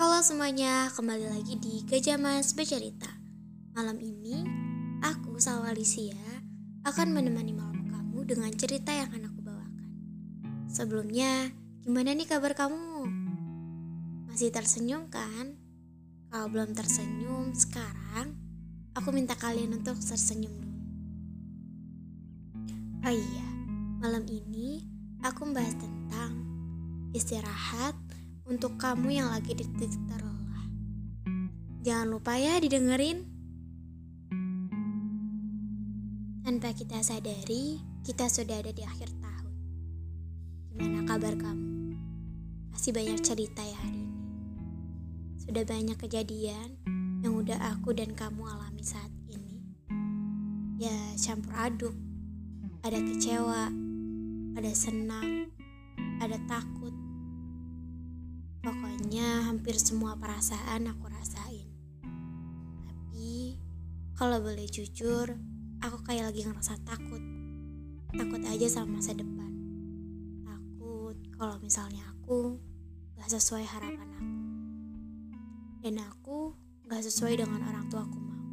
Halo semuanya, kembali lagi di Gajah Mas Bercerita. Malam ini, aku Salwa Alicia akan menemani malam kamu dengan cerita yang akan aku bawakan. Sebelumnya, gimana nih kabar kamu? Masih tersenyum kan? Kalau belum tersenyum sekarang, aku minta kalian untuk tersenyum dulu. Oh iya, malam ini aku membahas tentang istirahat untuk kamu yang lagi di titik terlelah. Jangan lupa ya didengerin. Tanpa kita sadari, kita sudah ada di akhir tahun. Gimana kabar kamu? Pasti banyak cerita ya hari ini. Sudah banyak kejadian yang udah aku dan kamu alami saat ini. Ya, campur aduk. Ada kecewa, ada senang, ada takut, Pokoknya hampir semua perasaan aku rasain. Tapi kalau boleh jujur, aku kayak lagi ngerasa takut. Takut aja sama masa depan. Takut kalau misalnya aku gak sesuai harapan aku. Dan aku gak sesuai dengan orang tua aku mau.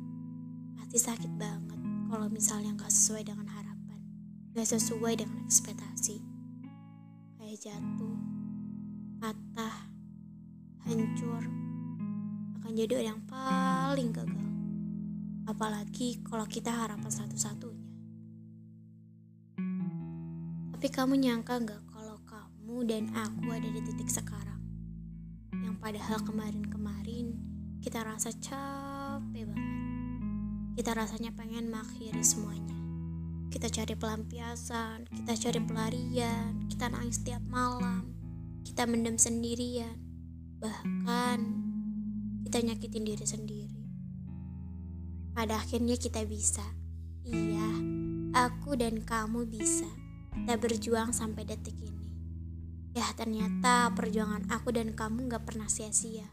Pasti sakit banget kalau misalnya gak sesuai dengan harapan. Gak sesuai dengan ekspektasi. Kayak jatuh, patah, hancur, akan jadi orang yang paling gagal. Apalagi kalau kita harapan satu-satunya. Tapi kamu nyangka gak kalau kamu dan aku ada di titik sekarang? Yang padahal kemarin-kemarin kita rasa capek banget. Kita rasanya pengen mengakhiri semuanya. Kita cari pelampiasan, kita cari pelarian, kita nangis setiap malam, kita mendem sendirian bahkan kita nyakitin diri sendiri. Pada akhirnya kita bisa. Iya, aku dan kamu bisa. Kita berjuang sampai detik ini. Ya ternyata perjuangan aku dan kamu gak pernah sia-sia.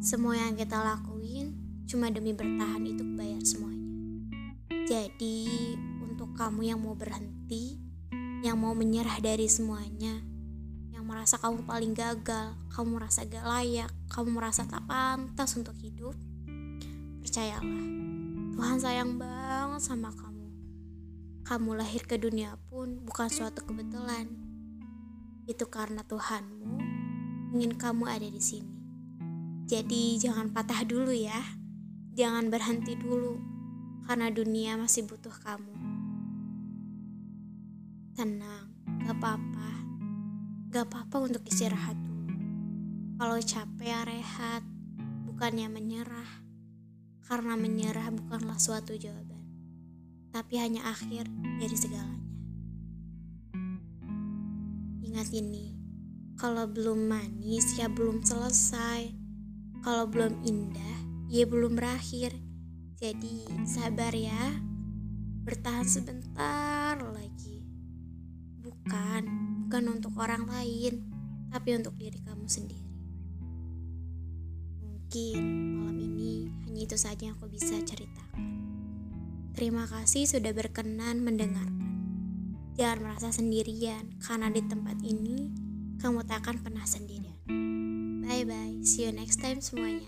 Semua yang kita lakuin cuma demi bertahan itu bayar semuanya. Jadi untuk kamu yang mau berhenti, yang mau menyerah dari semuanya, yang merasa kamu paling gagal, kamu merasa gak layak, kamu merasa tak pantas untuk hidup, percayalah, Tuhan sayang banget sama kamu. Kamu lahir ke dunia pun bukan suatu kebetulan. Itu karena Tuhanmu ingin kamu ada di sini. Jadi jangan patah dulu ya. Jangan berhenti dulu karena dunia masih butuh kamu. Tenang, gak apa-apa Apa-apa untuk istirahat dulu. Kalau capek ya rehat, bukannya menyerah. Karena menyerah bukanlah suatu jawaban, tapi hanya akhir dari segalanya. Ingat ini, kalau belum manis ya belum selesai. Kalau belum indah, ya belum berakhir. Jadi sabar ya, bertahan sebentar lagi. Bukan bukan untuk orang lain, tapi untuk diri kamu sendiri. Mungkin malam ini hanya itu saja yang aku bisa ceritakan. Terima kasih sudah berkenan mendengarkan. Jangan merasa sendirian, karena di tempat ini kamu tak akan pernah sendirian. Bye bye, see you next time semuanya.